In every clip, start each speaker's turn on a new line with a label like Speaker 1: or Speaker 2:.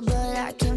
Speaker 1: but I can't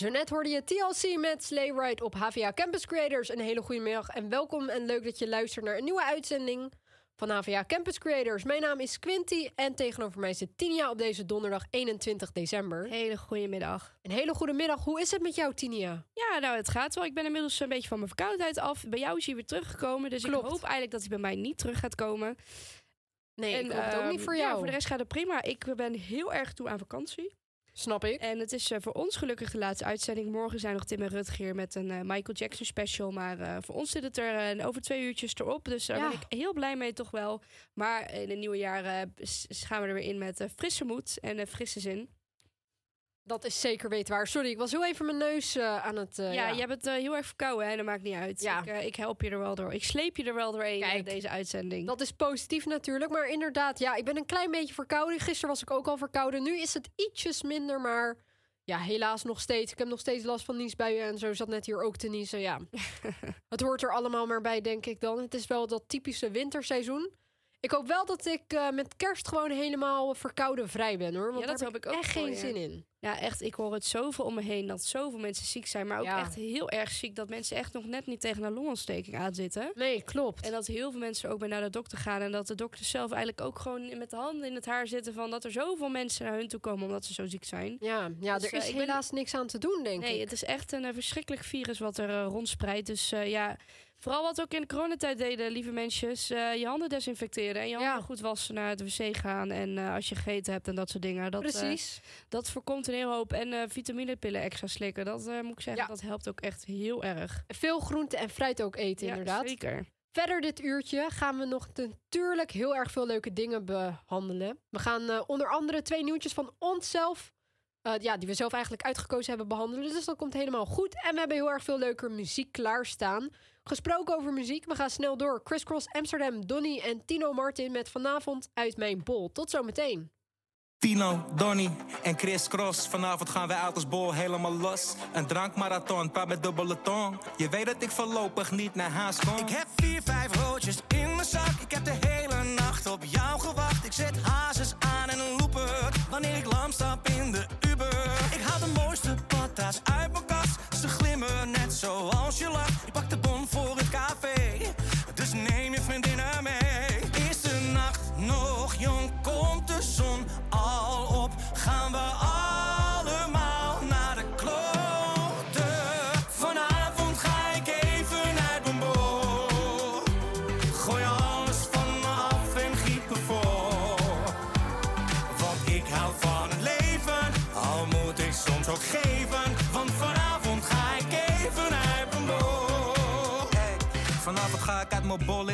Speaker 2: Zo net hoorde je TLC met Sleigh Ride op HVA Campus Creators. Een hele goede middag en welkom en leuk dat je luistert naar een nieuwe uitzending van HVA Campus Creators. Mijn naam is Quinty en tegenover mij zit Tinia op deze donderdag 21 december.
Speaker 3: Hele goede middag.
Speaker 2: Een hele goede middag. Hoe is het met jou, Tinia?
Speaker 3: Ja, nou, het gaat wel. Ik ben inmiddels een beetje van mijn verkoudheid af. Bij jou is hij weer teruggekomen. Dus
Speaker 2: Klopt.
Speaker 3: ik hoop eigenlijk dat hij bij mij niet terug gaat komen.
Speaker 2: Nee, ik hoop het ook
Speaker 3: ehm,
Speaker 2: niet voor
Speaker 3: Ja,
Speaker 2: jou.
Speaker 3: voor de rest gaat het prima. Ik ben heel erg toe aan vakantie.
Speaker 2: Snap ik.
Speaker 3: En het is eh, voor ons gelukkig de laatste uitzending. Morgen zijn nog Tim en Rutger hier met een eh, Michael Jackson special. Maar eh, voor ons zit het er over twee uurtjes erop. Dus daar
Speaker 2: Ja.
Speaker 3: ben ik heel blij mee toch wel. Maar in het nieuwe jaar gaan we er weer in met frisse moed en frisse zin.
Speaker 2: Dat is zeker weten waar. Sorry, ik was heel even mijn neus eh, aan het... eh,
Speaker 3: ja,
Speaker 2: ja,
Speaker 3: je hebt het eh, heel erg verkouden, hè? Dat maakt niet uit.
Speaker 2: Ja.
Speaker 3: Ik, ik help je er wel door. Ik sleep je er wel doorheen
Speaker 2: Kijk,
Speaker 3: in deze uitzending.
Speaker 2: Dat is positief natuurlijk. Maar inderdaad, ja, ik ben een klein beetje verkouden. Gisteren was ik ook al verkouden. Nu is het ietsjes minder, maar ja, helaas nog steeds. Ik heb nog steeds last van niesbuien en zo zat net hier ook te niezen. Ja, het hoort er allemaal maar bij, denk ik dan. Het is wel dat typische winterseizoen. Ik hoop wel dat ik eh, met kerst gewoon helemaal verkouden vrij ben, hoor. Want
Speaker 3: Ja, dat
Speaker 2: daar heb
Speaker 3: ik ook
Speaker 2: echt geen zin in.
Speaker 3: Ja, echt. Ik hoor het zoveel om me heen dat zoveel mensen ziek zijn. Maar ook
Speaker 2: Ja.
Speaker 3: echt heel erg ziek dat mensen echt nog net niet tegen een longontsteking aanzitten.
Speaker 2: Nee, klopt.
Speaker 3: En dat heel veel mensen ook bij naar de dokter gaan. En dat de dokters zelf eigenlijk ook gewoon met de handen in het haar zitten. Van dat er zoveel mensen naar hun toe komen omdat ze zo ziek zijn.
Speaker 2: ja, ja
Speaker 3: Dus,
Speaker 2: er is
Speaker 3: ben-
Speaker 2: helaas niks aan te doen, denk
Speaker 3: Nee,
Speaker 2: ik.
Speaker 3: het is echt een eh, verschrikkelijk virus wat er eh, rondspreidt. Dus ja, vooral wat we ook in de coronatijd deden, lieve mensjes. eh, je handen desinfecteren en je handen
Speaker 2: Ja.
Speaker 3: goed wassen, naar het wc gaan. En eh, als je gegeten hebt en dat soort dingen. Dat, eh,
Speaker 2: Precies.
Speaker 3: dat voorkomt een hele hoop. En vitaminepillen extra slikken, dat moet ik zeggen,
Speaker 2: Ja.
Speaker 3: dat helpt ook echt heel erg.
Speaker 2: Veel groente en fruit ook eten,
Speaker 3: Ja,
Speaker 2: inderdaad.
Speaker 3: zeker.
Speaker 2: Verder dit uurtje gaan we nog natuurlijk heel erg veel leuke dingen behandelen. We gaan onder andere twee nieuwtjes van onszelf, eh, ja, die we zelf eigenlijk uitgekozen hebben, behandelen. Dus dat komt helemaal goed. En we hebben heel erg veel leuke muziek klaarstaan. Gesproken over muziek, we gaan snel door. Chris Cross, Amsterdam, Donny en Tino Martin met vanavond uit mijn bol. Tot zometeen.
Speaker 4: Tino, Donny en Chris Cross. Vanavond gaan wij uit als bol helemaal los. Een drankmarathon, praat met dubbele tong. Je weet dat ik voorlopig niet naar huis kom.
Speaker 5: Ik heb vier, vijf roodjes in mijn zak. Ik heb de hele nacht op jou gewacht. Ik zet hazes aan en een looper. Wanneer ik lam stap in de Uber. Ik haal de mooiste patas uit mijn kast. Ze glimmen net zoals je lacht. Zon al op? Gaan we allemaal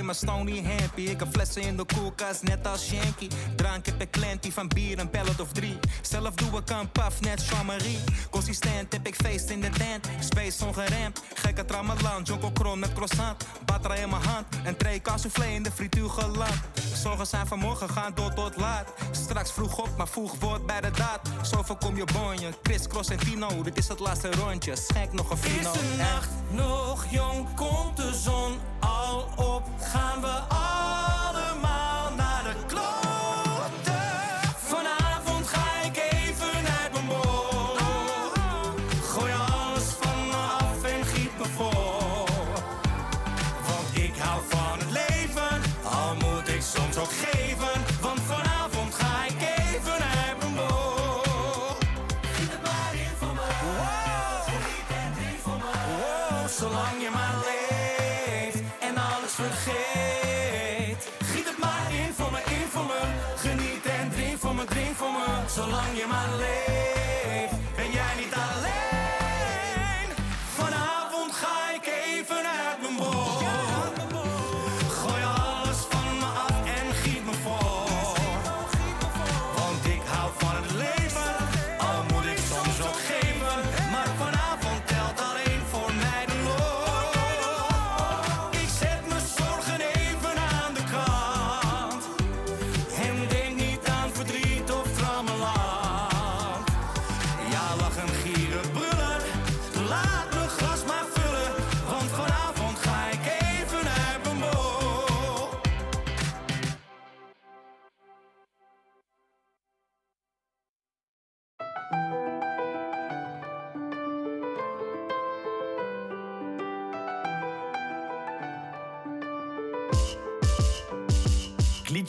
Speaker 5: mijn
Speaker 4: Stony Hampy. Ik heb flessen in de koelkast, net als Shanky. Drank heb ik klantie van bier, een pellet of drie. Zelf doe ik een paf, net Jean-Marie. Consistent heb ik feest in de tent. Space ongeremd, gekke tramalan. Jonko kron met croissant. Batra in mijn hand, een tray soufflé in de frituur geland. Zorgen zijn vanmorgen gaan door tot laat. Straks vroeg op, maar vroeg wordt bij de daad. Zo voorkom je bonje. Chris, Cross en Tino, dit is het laatste rondje. Schenk nog een
Speaker 5: Is
Speaker 4: fino.
Speaker 5: de
Speaker 4: Eh.
Speaker 5: nacht nog jong? Komt de zon al op? Gaan we allemaal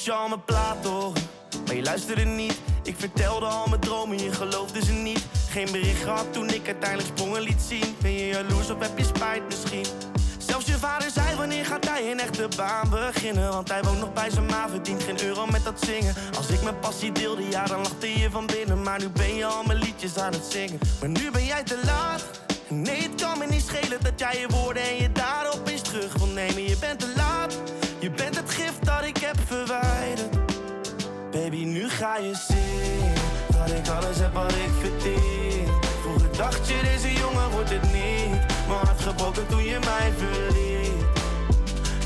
Speaker 5: je mijn
Speaker 6: plaat maar je luisterde niet. Ik vertelde al mijn dromen, je geloofde ze niet. Geen bericht gehad toen ik uiteindelijk sprongen liet zien. Ben je jaloers of heb je spijt misschien? Zelfs je vader zei wanneer gaat hij een echte baan beginnen Want hij woont nog bij zijn ma, verdient geen euro met dat zingen Als ik mijn passie deelde, ja dan lachte je van binnen Maar nu ben je al mijn liedjes aan het zingen Maar nu ben jij te laat Nee, het kan me niet schelen dat jij je woorden en je daden opeens terug wil nemen Je bent te laat, ik heb verwijderd Baby, nu ga je zien dat ik alles heb wat ik verdien. Vroeger dacht je, deze jongen wordt het niet. Maar hart gebroken toen je mij verliet.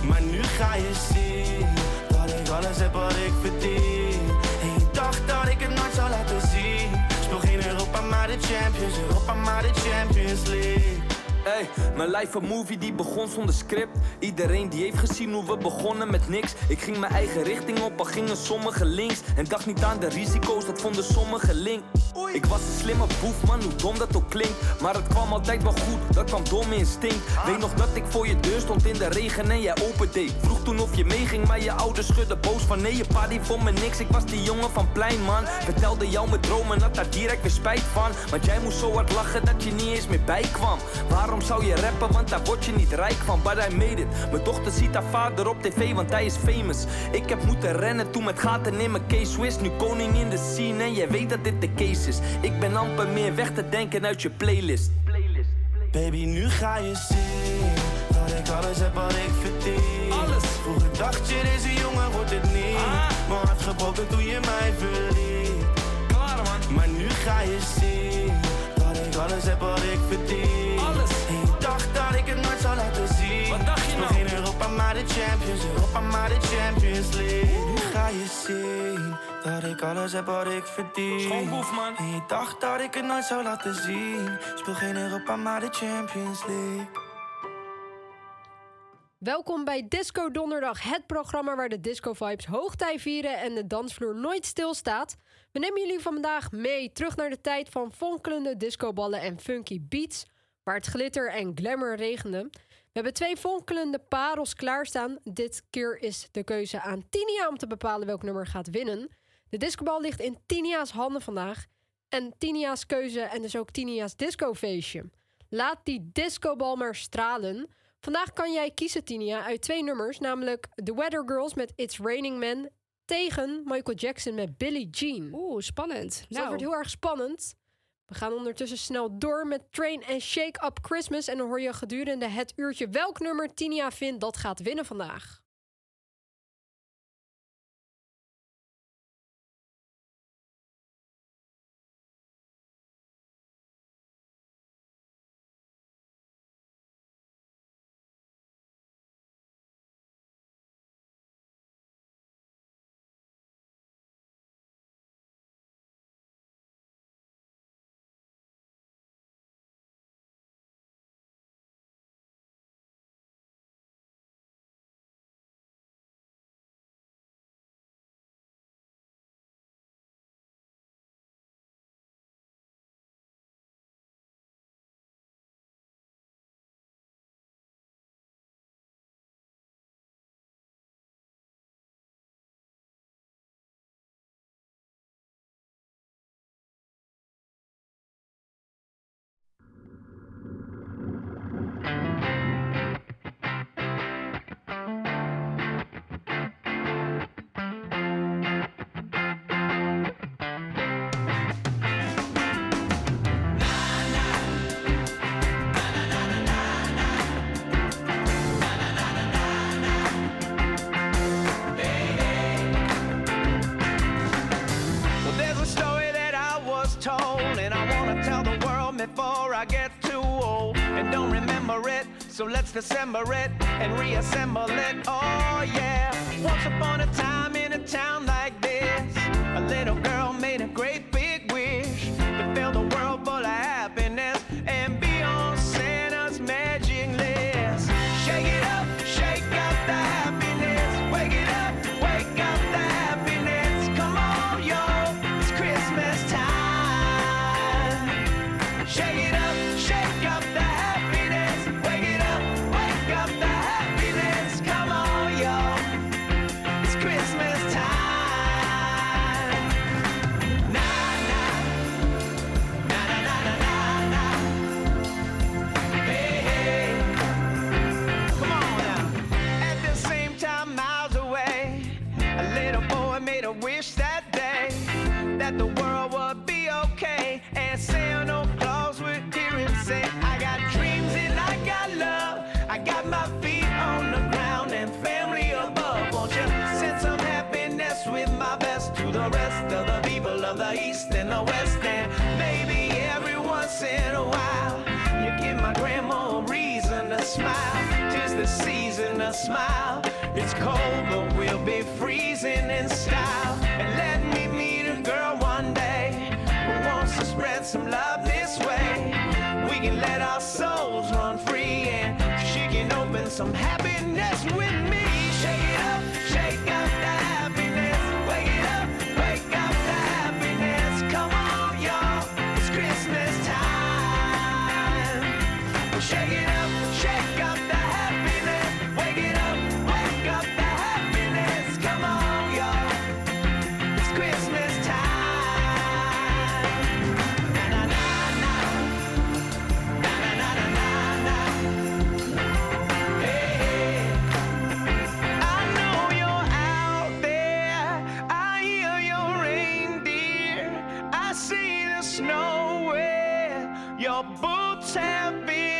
Speaker 6: Maar nu ga je zien dat ik alles heb wat ik verdien. En je dacht dat ik het nooit zou laten zien. Speel geen Europa, maar de Champions. Europa, maar de Champions League.
Speaker 7: Hey, mijn life een movie die begon zonder script. Iedereen die heeft gezien hoe we begonnen met niks. Ik ging mijn eigen richting op, al gingen sommigen links. En dacht niet aan de risico's, dat vonden sommigen link. Ik was een slimme boef, man, hoe dom dat ook klinkt. Maar het kwam altijd wel goed, dat kwam dom instinct. Weet nog dat ik voor je deur stond in de regen en jij opendeed. Vroeg toen of je meeging, maar je ouders schudden boos van nee, je pa die vond me niks. Ik was die jongen van plein, man. Vertelde jou mijn dromen, had daar direct weer spijt van. Want jij moest zo hard lachen dat je niet eens meer bijkwam. Waarom zou je rappen, want daar word je niet rijk van. But I made it. Mijn dochter ziet haar vader op tv, want hij is famous. Ik heb moeten rennen toen met gaten in mijn case Swiss. Nu koning in de scene en jij weet dat dit de case is. Ik ben amper meer weg te denken uit je playlist.
Speaker 6: Baby, nu ga je zien dat ik alles heb wat ik verdien.
Speaker 7: Alles.
Speaker 6: Vroeger dacht je, deze jongen wordt het niet.
Speaker 7: Ah.
Speaker 6: Maar hart gebroken toen je mij verliet.
Speaker 7: Klaar man.
Speaker 6: Maar nu ga je zien dat ik alles heb wat ik verdien. Maar de Champions. Europa, maar de Champions League. Nu ga je zien dat ik alles heb wat ik verdien.
Speaker 7: Schoon boef, man.
Speaker 6: En je dacht dat ik het nooit zou laten zien. Speel geen Europa, maar de Champions League.
Speaker 2: Welkom bij Disco Donderdag, het programma waar de disco-vibes hoogtij vieren en de dansvloer nooit stilstaat. We nemen jullie vandaag mee terug naar de tijd van fonkelende discoballen en funky beats, waar het glitter en glamour regende. We hebben twee fonkelende parels klaarstaan. Dit keer is de keuze aan Tinia om te bepalen welk nummer gaat winnen. De discobal ligt in Tinia's handen vandaag. En Tinia's keuze en dus ook Tinia's discofeestje. Laat die discobal maar stralen. Vandaag kan jij kiezen, Tinia, uit twee nummers, namelijk The Weather Girls met It's Raining Men tegen Michael Jackson met Billie Jean.
Speaker 3: Oeh, spannend.
Speaker 2: Dus dat
Speaker 3: Nou,
Speaker 2: wordt heel erg spannend. We gaan ondertussen snel door met Train and Shake Up Christmas. En dan hoor je gedurende het uurtje welk nummer Tinia vindt dat gaat winnen vandaag.
Speaker 8: I get too old and don't remember it. So let's dissemble it and reassemble it. Oh yeah. Once upon a time in a town boots have been.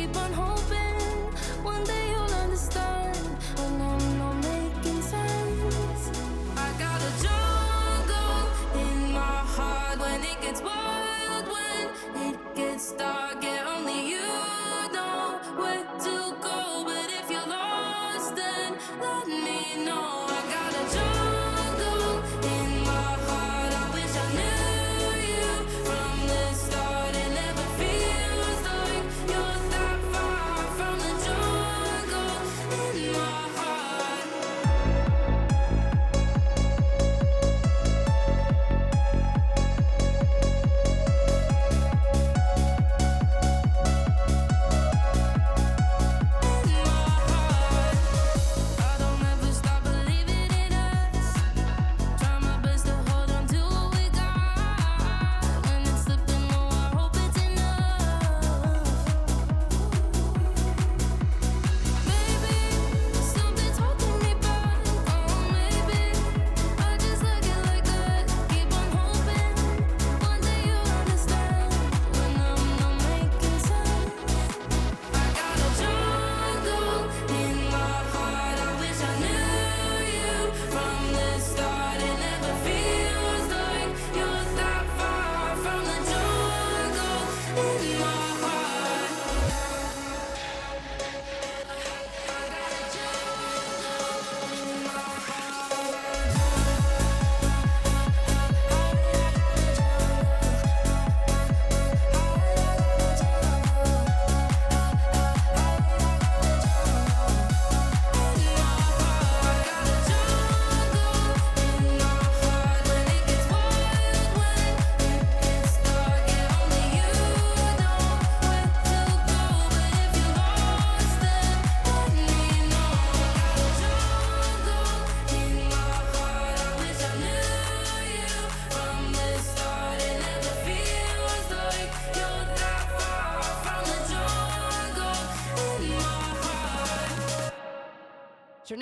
Speaker 9: Keep on hoping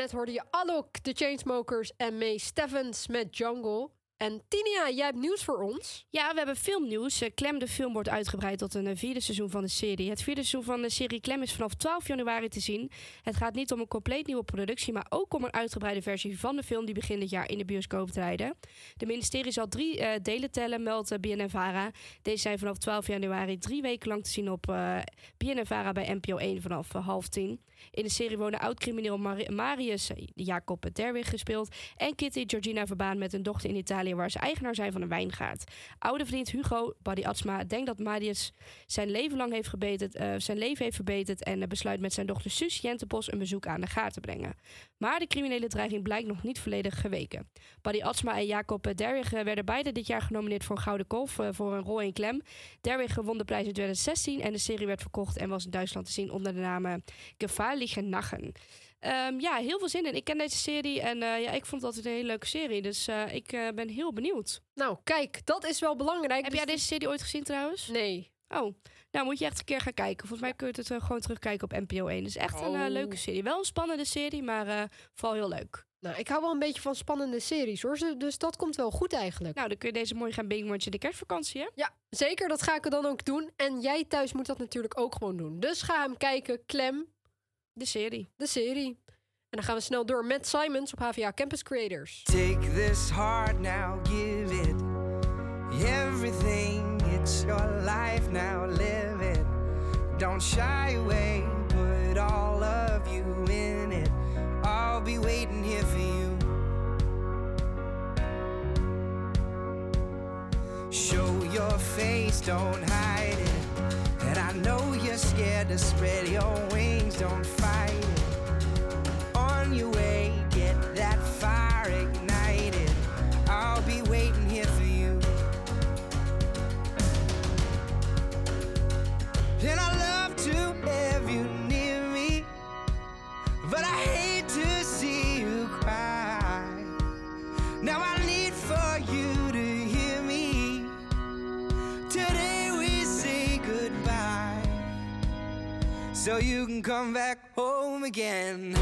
Speaker 2: Daarnet hoorde je Alok, The Chainsmokers en May Stevens met Jungle. En Tinia, jij hebt nieuws voor ons.
Speaker 3: Ja, we hebben filmnieuws. Eh, Clem de film wordt uitgebreid tot een eh, vierde seizoen van de serie. Het vierde seizoen van de serie Clem is vanaf 12 januari te zien. Het gaat niet om een compleet nieuwe productie, maar ook om een uitgebreide versie van de film die begin dit jaar in de bioscoop rijden. De ministerie zal drie eh, delen tellen, meldt BNNVARA. Deze zijn vanaf 12 januari drie weken lang te zien op uh, BNNVARA bij NPO 1 vanaf uh, half tien. In de serie wonen oud-crimineel Mar Marius Jacob Derwig gespeeld en Kitty Georgina Verbaan met een dochter in Italië waar ze eigenaar zijn van een wijngaard. Oude vriend Hugo Buddy Atsma denkt dat Marius zijn leven lang heeft uh, zijn leven heeft verbeterd en besluit met zijn dochter Suus Jentepos een bezoek aan de gaar te brengen. Maar de criminele dreiging blijkt nog niet volledig geweken. Buddy Atsma en Jacob Derwig werden beide dit jaar genomineerd voor een Gouden Kolf uh, voor een rol in Klem. Derwig won de prijs in 2016 en de serie werd verkocht en was in Duitsland te zien onder de naam Gevaarliche Nachen. Um, ja, heel veel zin in. Ik ken deze serie en uh, ja, ik vond het altijd een hele leuke serie. Dus uh, ik uh, ben heel benieuwd.
Speaker 2: Nou, kijk, dat is wel belangrijk.
Speaker 3: Heb jij deze serie ooit gezien trouwens?
Speaker 2: Nee.
Speaker 3: Oh, nou moet je echt een keer gaan kijken. Volgens mij kun je het gewoon terugkijken op NPO 1. Het is echt oh. een leuke serie. Wel een spannende serie, maar vooral heel leuk.
Speaker 2: Nou, ik hou wel een beetje van spannende series hoor. Dus dat komt wel goed eigenlijk.
Speaker 3: Nou, dan kun je deze mooi gaan bingen in de kerstvakantie, hè?
Speaker 2: Ja, zeker. Dat ga ik er dan ook doen. En jij thuis moet dat natuurlijk ook gewoon doen. Dus ga hem kijken. Klem.
Speaker 3: De serie.
Speaker 2: De serie. En dan gaan we snel door met Simons op HVA Campus Creators.
Speaker 8: Take this heart now, give it everything. It's your life now, live it. Don't shy away, put all of you in it. I'll be waiting here for you. Show your face, don't hide it. And I know you're scared to spread your wings, don't so you can come back home again.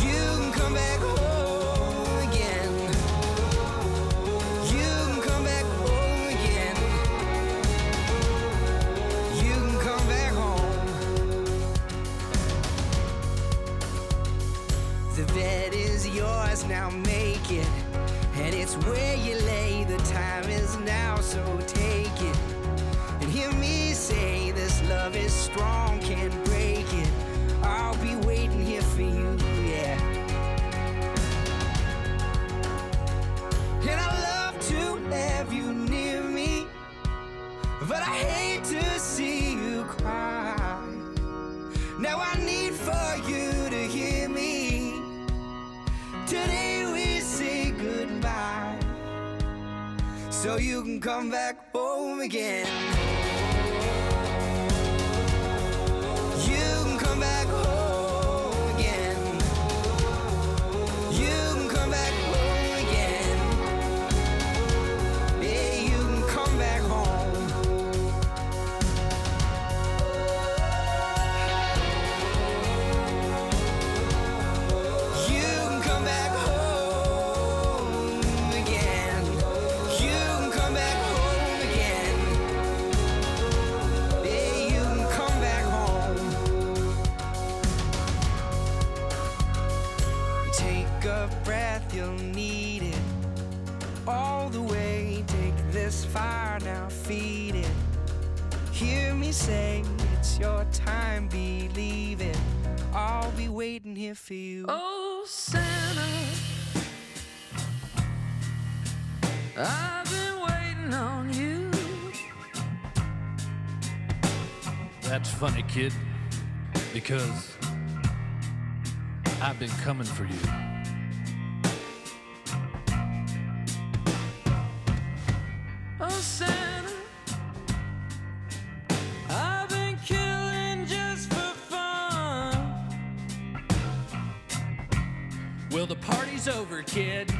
Speaker 8: You can come back home again. You can come back home again. You can come back home. The bed is yours, now make it. And it's where you lay, the time is now, so take it say this love is strong can
Speaker 10: kid, because I've been coming for you.
Speaker 11: Oh, Santa, I've been killing just for fun.
Speaker 10: Well, the party's over, kid,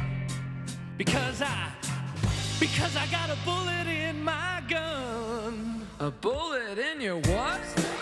Speaker 10: because I, because I got a bullet in my gun.
Speaker 11: A bullet in your what?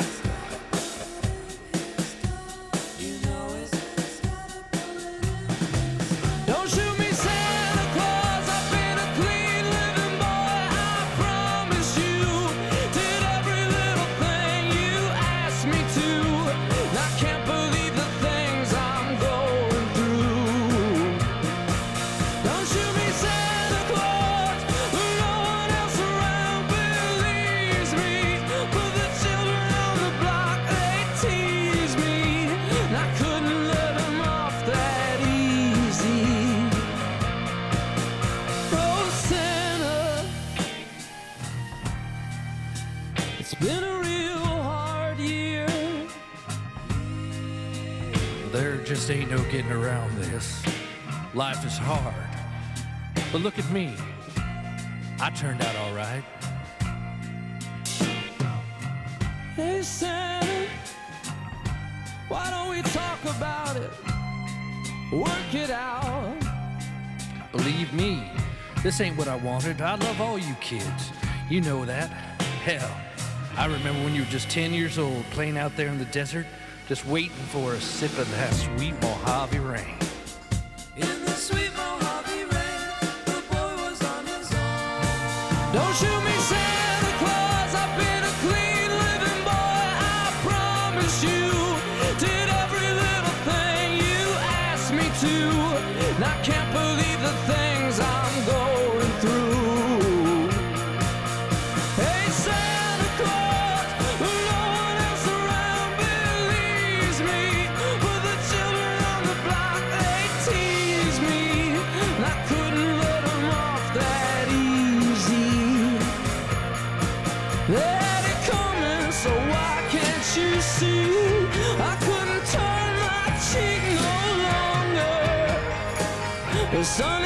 Speaker 10: Just ain't no getting around this. Life is hard. But look at me. I turned out all right.
Speaker 11: Hey Santa, why don't we talk about it? Work it out.
Speaker 10: Believe me, this ain't what I wanted. I love all you kids. You know that. Hell, I remember when you were just 10 years old playing out there in the desert, just waiting for a sip of that sweet Mojave rain.
Speaker 11: In the sweet Mojave rain, the boy was on his own. Don't shoot me, Santa Claus. I've been a clean living boy. I promise you. Did every little thing you asked me to. And I can't believe the things I'm
Speaker 2: Cause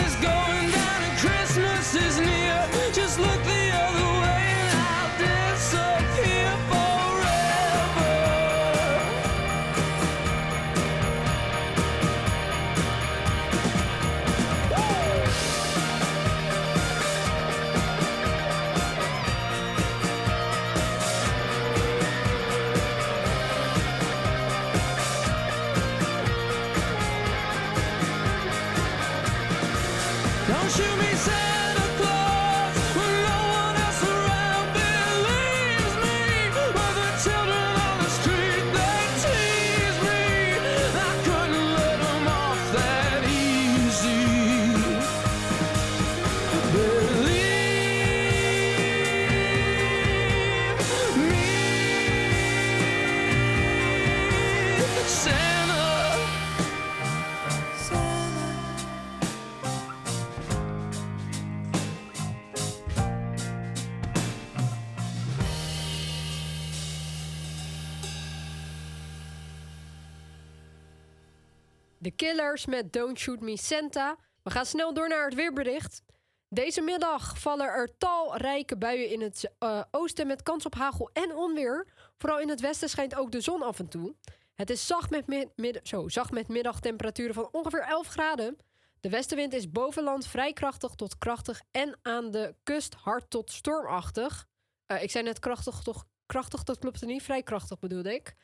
Speaker 2: Met Don't Shoot Me Santa. We gaan snel door naar het weerbericht. Deze middag vallen er talrijke buien in het eh, oosten met kans op hagel en onweer. Vooral in het westen schijnt ook de zon af en toe. Het is zacht met, mid- midden- zo, zacht met middagtemperaturen van ongeveer 11 graden. De westenwind is bovenland vrij krachtig tot krachtig en aan de kust hard tot stormachtig. Eh, ik zei net krachtig, toch krachtig, dat klopte niet. Vrij krachtig bedoelde ik.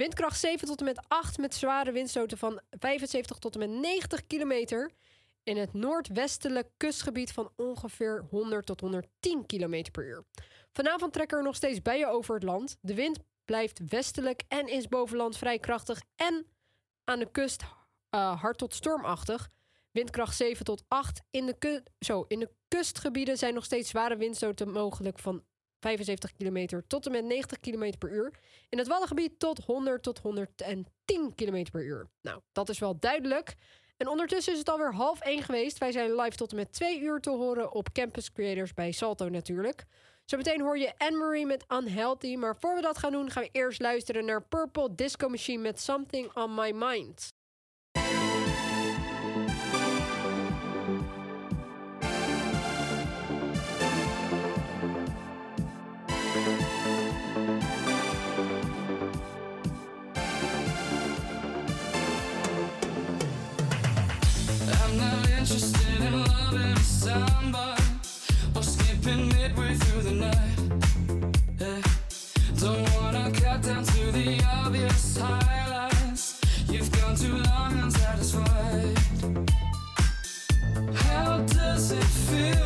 Speaker 2: Windkracht 7 tot en met 8 met zware windstoten van 75 tot en met 90 kilometer. In het noordwestelijk kustgebied van ongeveer 100 tot 110 kilometer per uur. Vanavond trekken er nog steeds buien over het land. De wind blijft westelijk en is bovenland vrij krachtig en aan de kust eh, hard tot stormachtig. Windkracht 7 tot 8. In de, zo, in de kustgebieden zijn nog steeds zware windstoten mogelijk van 75 kilometer tot en met 90 kilometer per uur. In het Waddengebied tot 100 tot 110 kilometer per uur. Nou, dat is wel duidelijk. En ondertussen is het alweer half één geweest. Wij zijn live tot en met twee uur te horen op Campus Creators bij Salto natuurlijk. Zometeen hoor je Anne-Marie met Unhealthy. Maar voor we dat gaan doen, gaan we eerst luisteren naar Purple Disco Machine met Something on My Mind.
Speaker 11: Or skipping midway through the night. Yeah. Don't wanna cut down to the obvious highlights. You've gone too long unsatisfied. How does it feel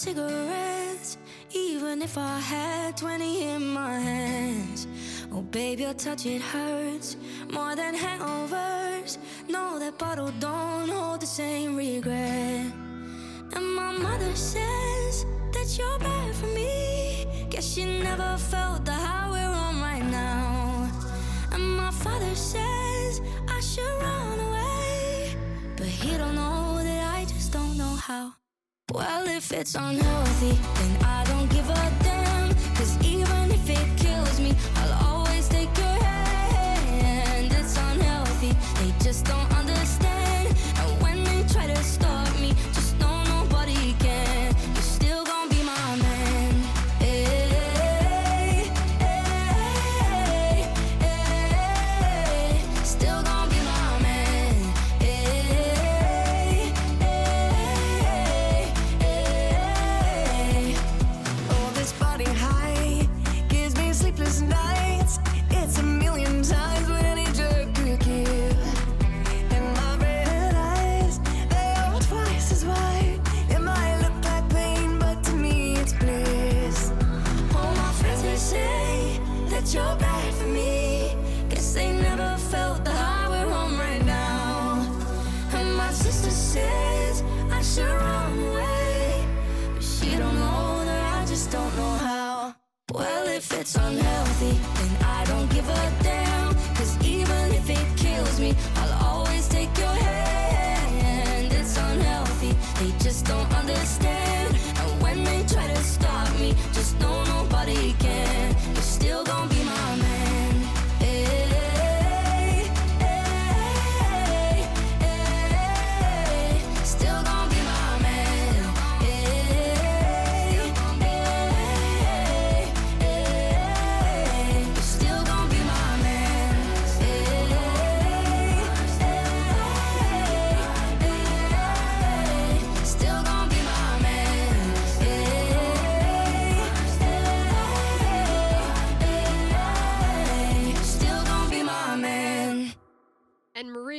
Speaker 12: cigarettes, even if I had 20 in my hands. Oh, baby, your touch, it hurts more than hangovers. No, that bottle don't hold the same it's unhealthy, then I don't give a damn. Cause even if it kills me, I'll always take your hand. It's unhealthy, they just don't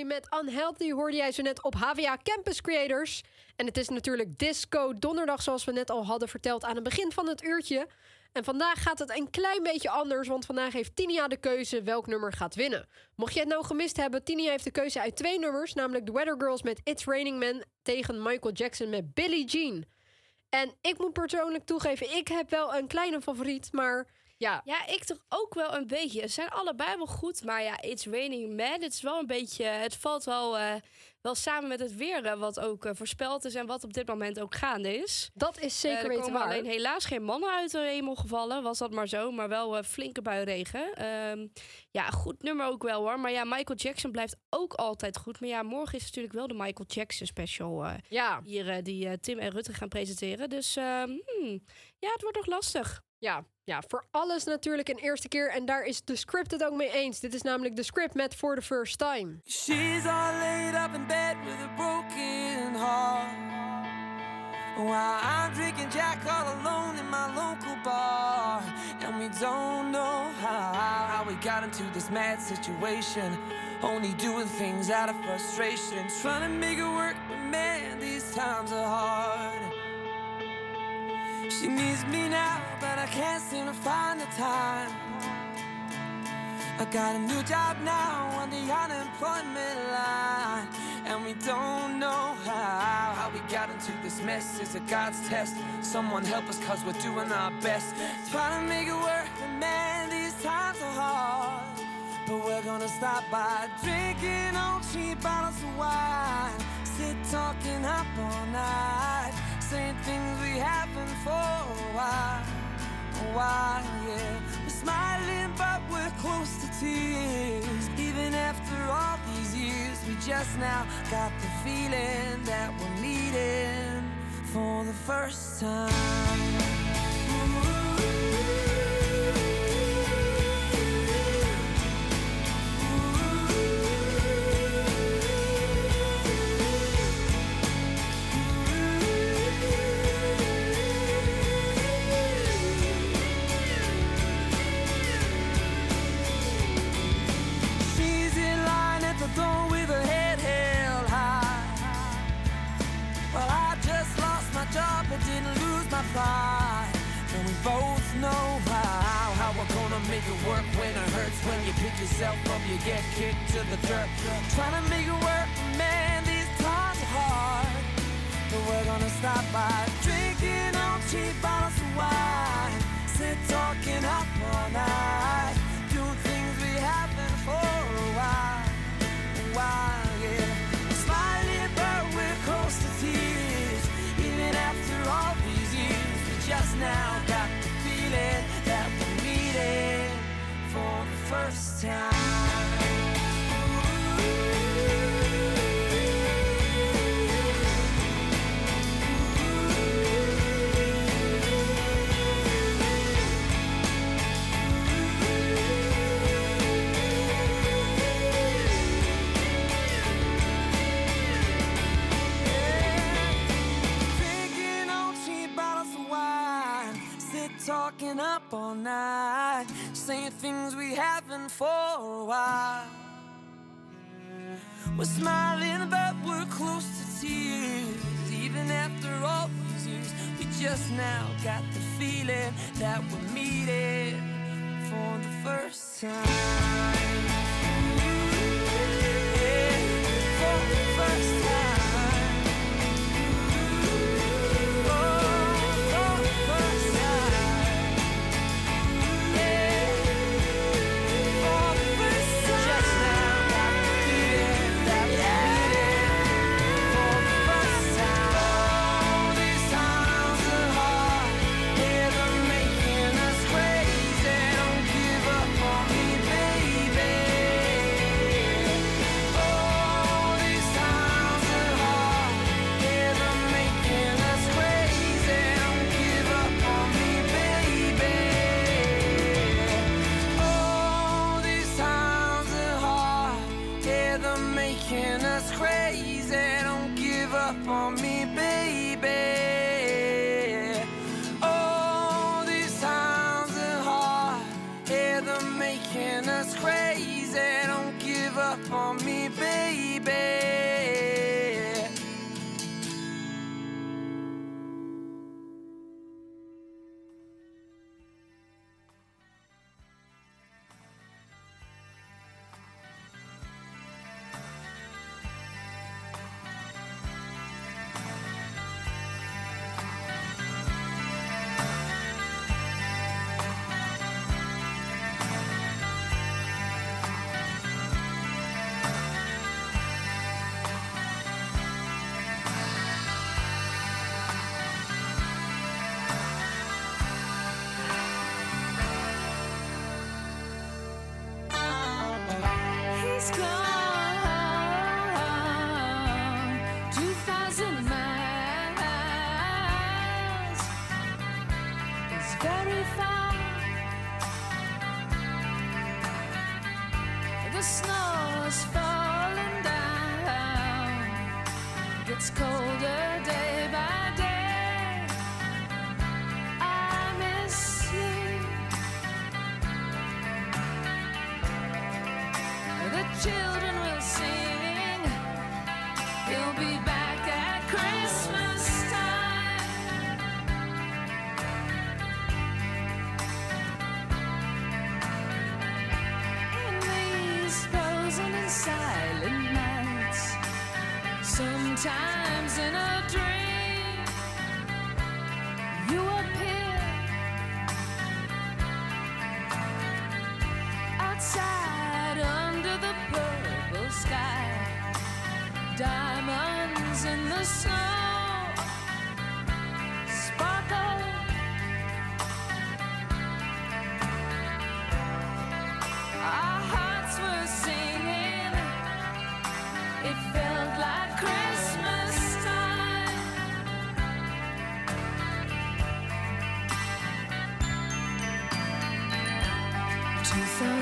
Speaker 2: met Unhealthy, hoorde jij zo net op HVA Campus Creators. En het is natuurlijk Disco Donderdag, zoals we net al hadden verteld aan het begin van het uurtje. En vandaag gaat het een klein beetje anders, want vandaag heeft Tinia de keuze welk nummer gaat winnen. Mocht je het nou gemist hebben, Tinia heeft de keuze uit twee nummers, namelijk The Weather Girls met It's Raining Man tegen Michael Jackson met Billie Jean. En ik moet persoonlijk toegeven, ik heb wel een kleine favoriet, maar ja.
Speaker 3: Ja, ik toch ook wel een beetje. Ze zijn allebei wel goed, maar ja, It's Raining Man, het is wel een beetje... Het valt wel, eh, wel samen met het weer eh, wat ook eh, voorspeld is en wat op dit moment ook gaande is.
Speaker 2: Dat is zeker
Speaker 3: er
Speaker 2: weten
Speaker 3: komen
Speaker 2: waar.
Speaker 3: alleen helaas geen mannen uit de hemel gevallen, was dat maar zo. Maar wel flinke buiregen. Ehm ja, goed nummer ook wel hoor. Maar ja, Michael Jackson blijft ook altijd goed. Maar ja, morgen is natuurlijk wel de Michael Jackson special
Speaker 2: Ja.
Speaker 3: hier die Tim en Rutte gaan presenteren. Dus ehm, hmm, ja, het wordt nog lastig.
Speaker 2: Ja, ja, voor alles natuurlijk een eerste keer. En daar is de script het ook mee eens. Dit is namelijk de script met For the First Time.
Speaker 13: She's all laid up in bed with a broken heart. While I'm drinking Jack all alone in my local bar. And we don't know how, how we got into this mad situation. Only doing things out of frustration. Trying to make it work, but man, these times are hard. She needs me now, but I can't seem to find the time. I got a new job now on the unemployment line. And we don't know how, how we got into this mess. Is it God's test? Someone help us, cause we're doing our best. Trying to make it work, but man, these times are hard. But we're gonna stop by drinking on cheap bottles of wine. Sit talking up all night. Saying things we haven't for a while. A while, yeah. We're smiling, but we're close to tears. Even after all these years, we just now got the feeling that we're meeting for the first time. Both know how, how we're gonna make it work when it hurts. When you pick yourself up, you get kicked to the dirt. Trying to make it work, man, these times are hard. But we're gonna stop by drinking on cheap bottles of wine. Sit talking up all night. Doing things we haven't for a while. A while, yeah. Smiling, but we're close to tears. Even after all these years, just now first time. Sit talking up all night. Saying things we haven't for a while. We're smiling, but we're close to tears. Even after all these years, we just now got the feeling that we're meeting for the first time.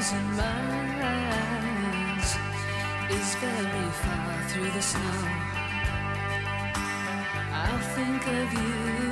Speaker 9: Two thousand miles is very far through the snow. I'll think of you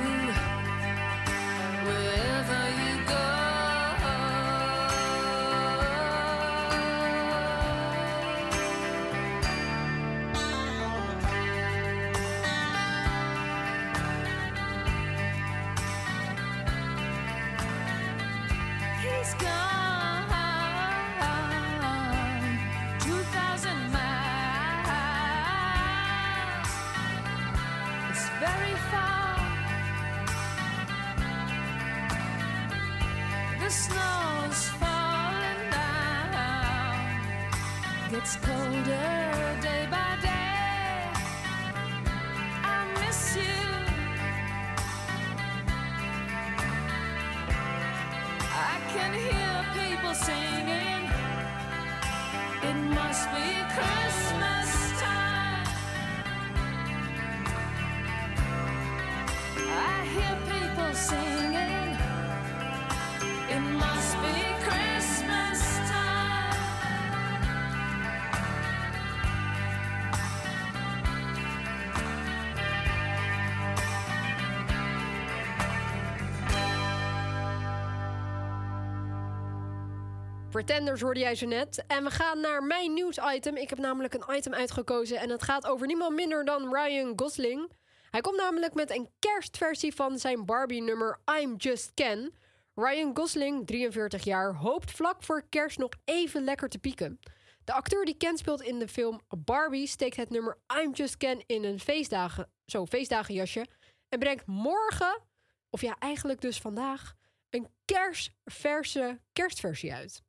Speaker 2: Pretenders hoorde jij zo net. En we gaan naar mijn nieuwsitem. Ik heb namelijk een item uitgekozen en het gaat over niemand minder dan Ryan Gosling. Hij komt namelijk met een kerstversie van zijn Barbie-nummer I'm Just Ken. Ryan Gosling, 43 jaar, hoopt vlak voor kerst nog even lekker te pieken. De acteur die Ken speelt in de film Barbie steekt het nummer I'm Just Ken in een feestdagen, zo, feestdagenjasje en brengt morgen, of ja, eigenlijk dus vandaag, een kerstverse kerstversie uit.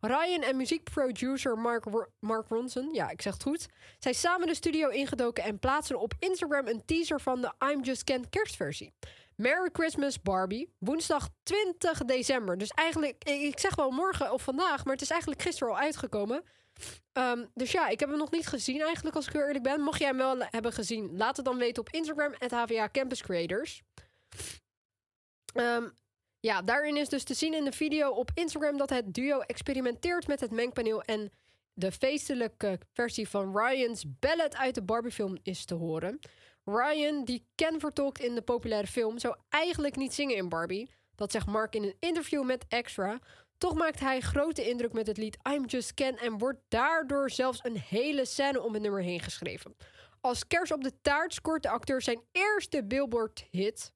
Speaker 2: Ryan en muziekproducer Mark, Mark Ronson, ja, ik zeg het goed, zijn samen de studio ingedoken en plaatsen op Instagram een teaser van de I'm Just Ken kerstversie. Merry Christmas Barbie, woensdag 20 december. Dus eigenlijk, ik zeg wel morgen of vandaag, maar het is eigenlijk gisteren al uitgekomen. Ehm, dus ja, ik heb hem nog niet gezien eigenlijk, als ik eerlijk ben. Mocht jij hem wel hebben gezien, laat het dan weten op Instagram, at HVA Campus Creators. Ehm, ja, daarin is dus te zien in de video op Instagram dat het duo experimenteert met het mengpaneel en de feestelijke versie van Ryan's Ballad uit de Barbie-film is te horen. Ryan, die Ken vertolkt in de populaire film, zou eigenlijk niet zingen in Barbie. Dat zegt Mark in een interview met Extra. Toch maakt hij grote indruk met het lied I'm Just Ken en wordt daardoor zelfs een hele scène om het nummer heen geschreven. Als kers op de taart scoort de acteur zijn eerste Billboard-hit.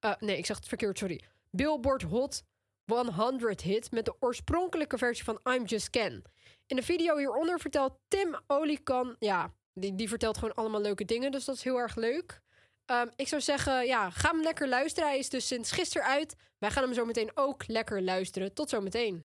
Speaker 2: Eh, nee, ik zeg het verkeerd, sorry. Billboard Hot 100 hit met de oorspronkelijke versie van I'm Just Ken. In de video hieronder vertelt Tim Olikan, ja, die, die vertelt gewoon allemaal leuke dingen, dus dat is heel erg leuk. Ehm, ik zou zeggen, ja, ga hem lekker luisteren. Hij is dus sinds gisteren uit. Wij gaan hem zo meteen ook lekker luisteren. Tot zometeen.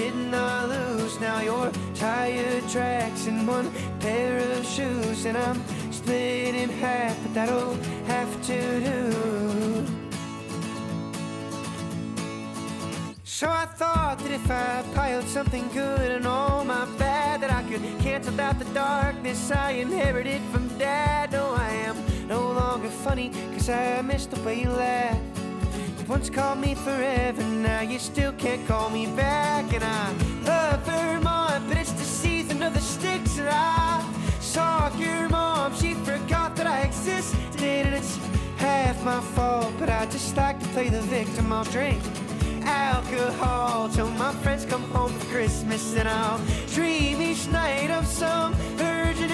Speaker 8: did not I lose. Now your tire tracks in one pair of shoes, and I'm split in half, but that'll have to do. So I thought that if I piled something good and all my bad, that I could cancel out the darkness I inherited from dad. No, I am no longer funny, cause I miss the way you laugh. Once called me forever, now you still can't call me back. And I love Vermont, but it's the season of the sticks. And I saw your mom, she forgot that I existed. And it's half my fault, but I just like to play the victim. I'll drink alcohol till my friends come home for Christmas. And I'll dream each night of some version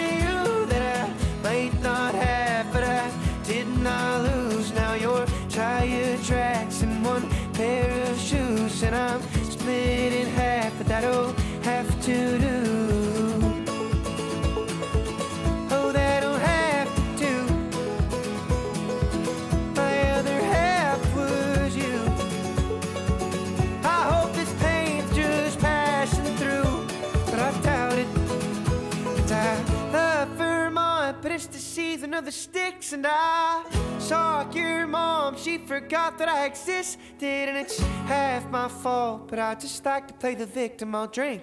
Speaker 8: sticks, and I saw your mom. She forgot that I existed, and it's half my fault. But I just like to play the victim. I'll drink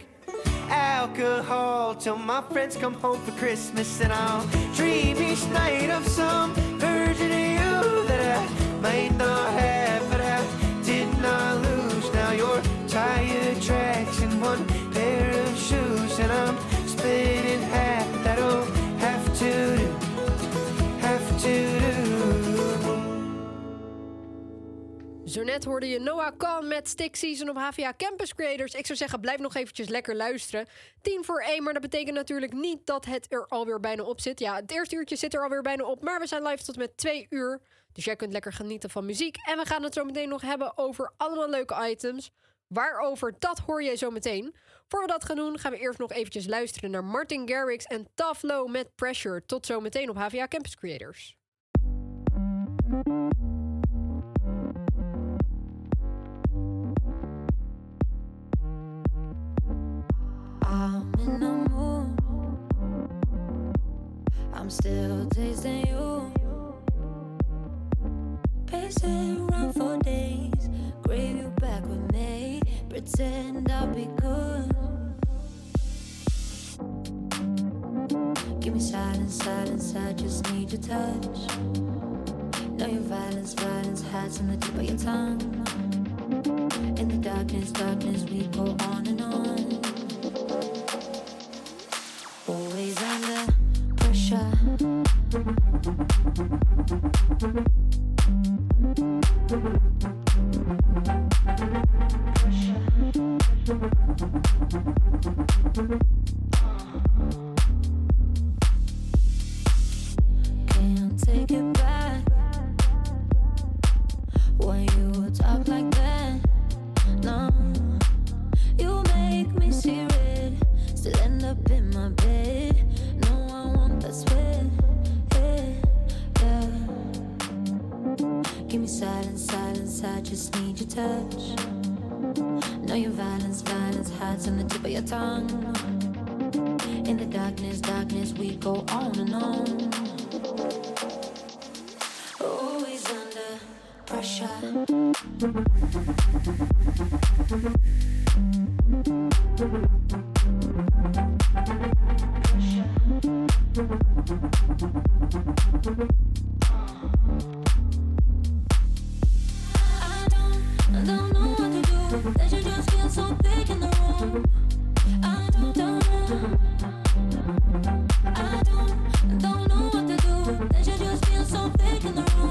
Speaker 8: alcohol till my friends come home for Christmas, and I'll dream each night of some version of you that I might not have, but I did not lose. Now your tire tracks in one pair of shoes, and I'm split in half. That'll
Speaker 2: Zo net hoorde je Noah Khan met Stick Season op HVA Campus Creators. Ik zou zeggen, blijf nog eventjes lekker luisteren. 10 voor 1, maar dat betekent natuurlijk niet dat het er alweer bijna op zit. Ja, het eerste uurtje zit er alweer bijna op, maar we zijn live tot met 2 uur. Dus jij kunt lekker genieten van muziek. En we gaan het zo meteen nog hebben over allemaal leuke items. Waarover, dat hoor je zo meteen. Voor we dat gaan doen, gaan we eerst nog eventjes luisteren naar Martin Garrix en Tough Low met Pressure. Tot zo meteen op HVA Campus Creators.
Speaker 1: I'm in the mood. I'm still tasting you. Pacing around for days. Crave you back with me. Pretend I'll be good. Give me silence, silence. I just need your touch. Know your violence, violence hides on the tip of your tongue. In the darkness, darkness, we go on.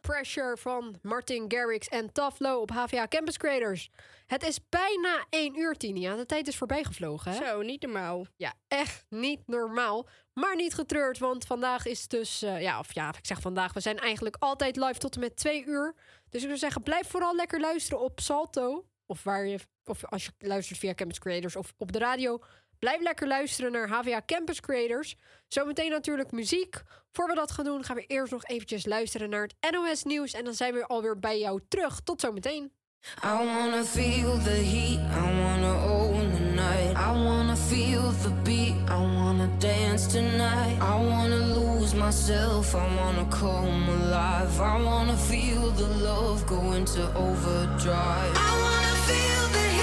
Speaker 1: Pressure
Speaker 2: van Martin Garrix en Taflo op HVA Campus Creators. Het is bijna 1 uur, Tinia. De tijd is voorbij gevlogen, hè?
Speaker 3: Zo, niet normaal.
Speaker 2: Ja, echt niet normaal. Maar niet getreurd, want vandaag is dus... eh, ja, of ja, ik zeg vandaag. We zijn eigenlijk altijd live tot en met 2 uur. Dus ik zou zeggen, blijf vooral lekker luisteren op Salto. Of, waar je, of als je luistert via Campus Creators of op de radio. Blijf lekker luisteren naar HVA Campus Creators. Zometeen natuurlijk muziek. Voor we dat gaan doen, gaan we eerst nog eventjes luisteren naar het NOS Nieuws. En dan zijn we alweer bij jou terug. Tot zometeen.
Speaker 12: I wanna feel the heat, I wanna own the night. I wanna feel the beat, I wanna dance tonight. I wanna lose myself, I wanna come alive. I wanna feel the love go into overdrive. I wanna feel the heat,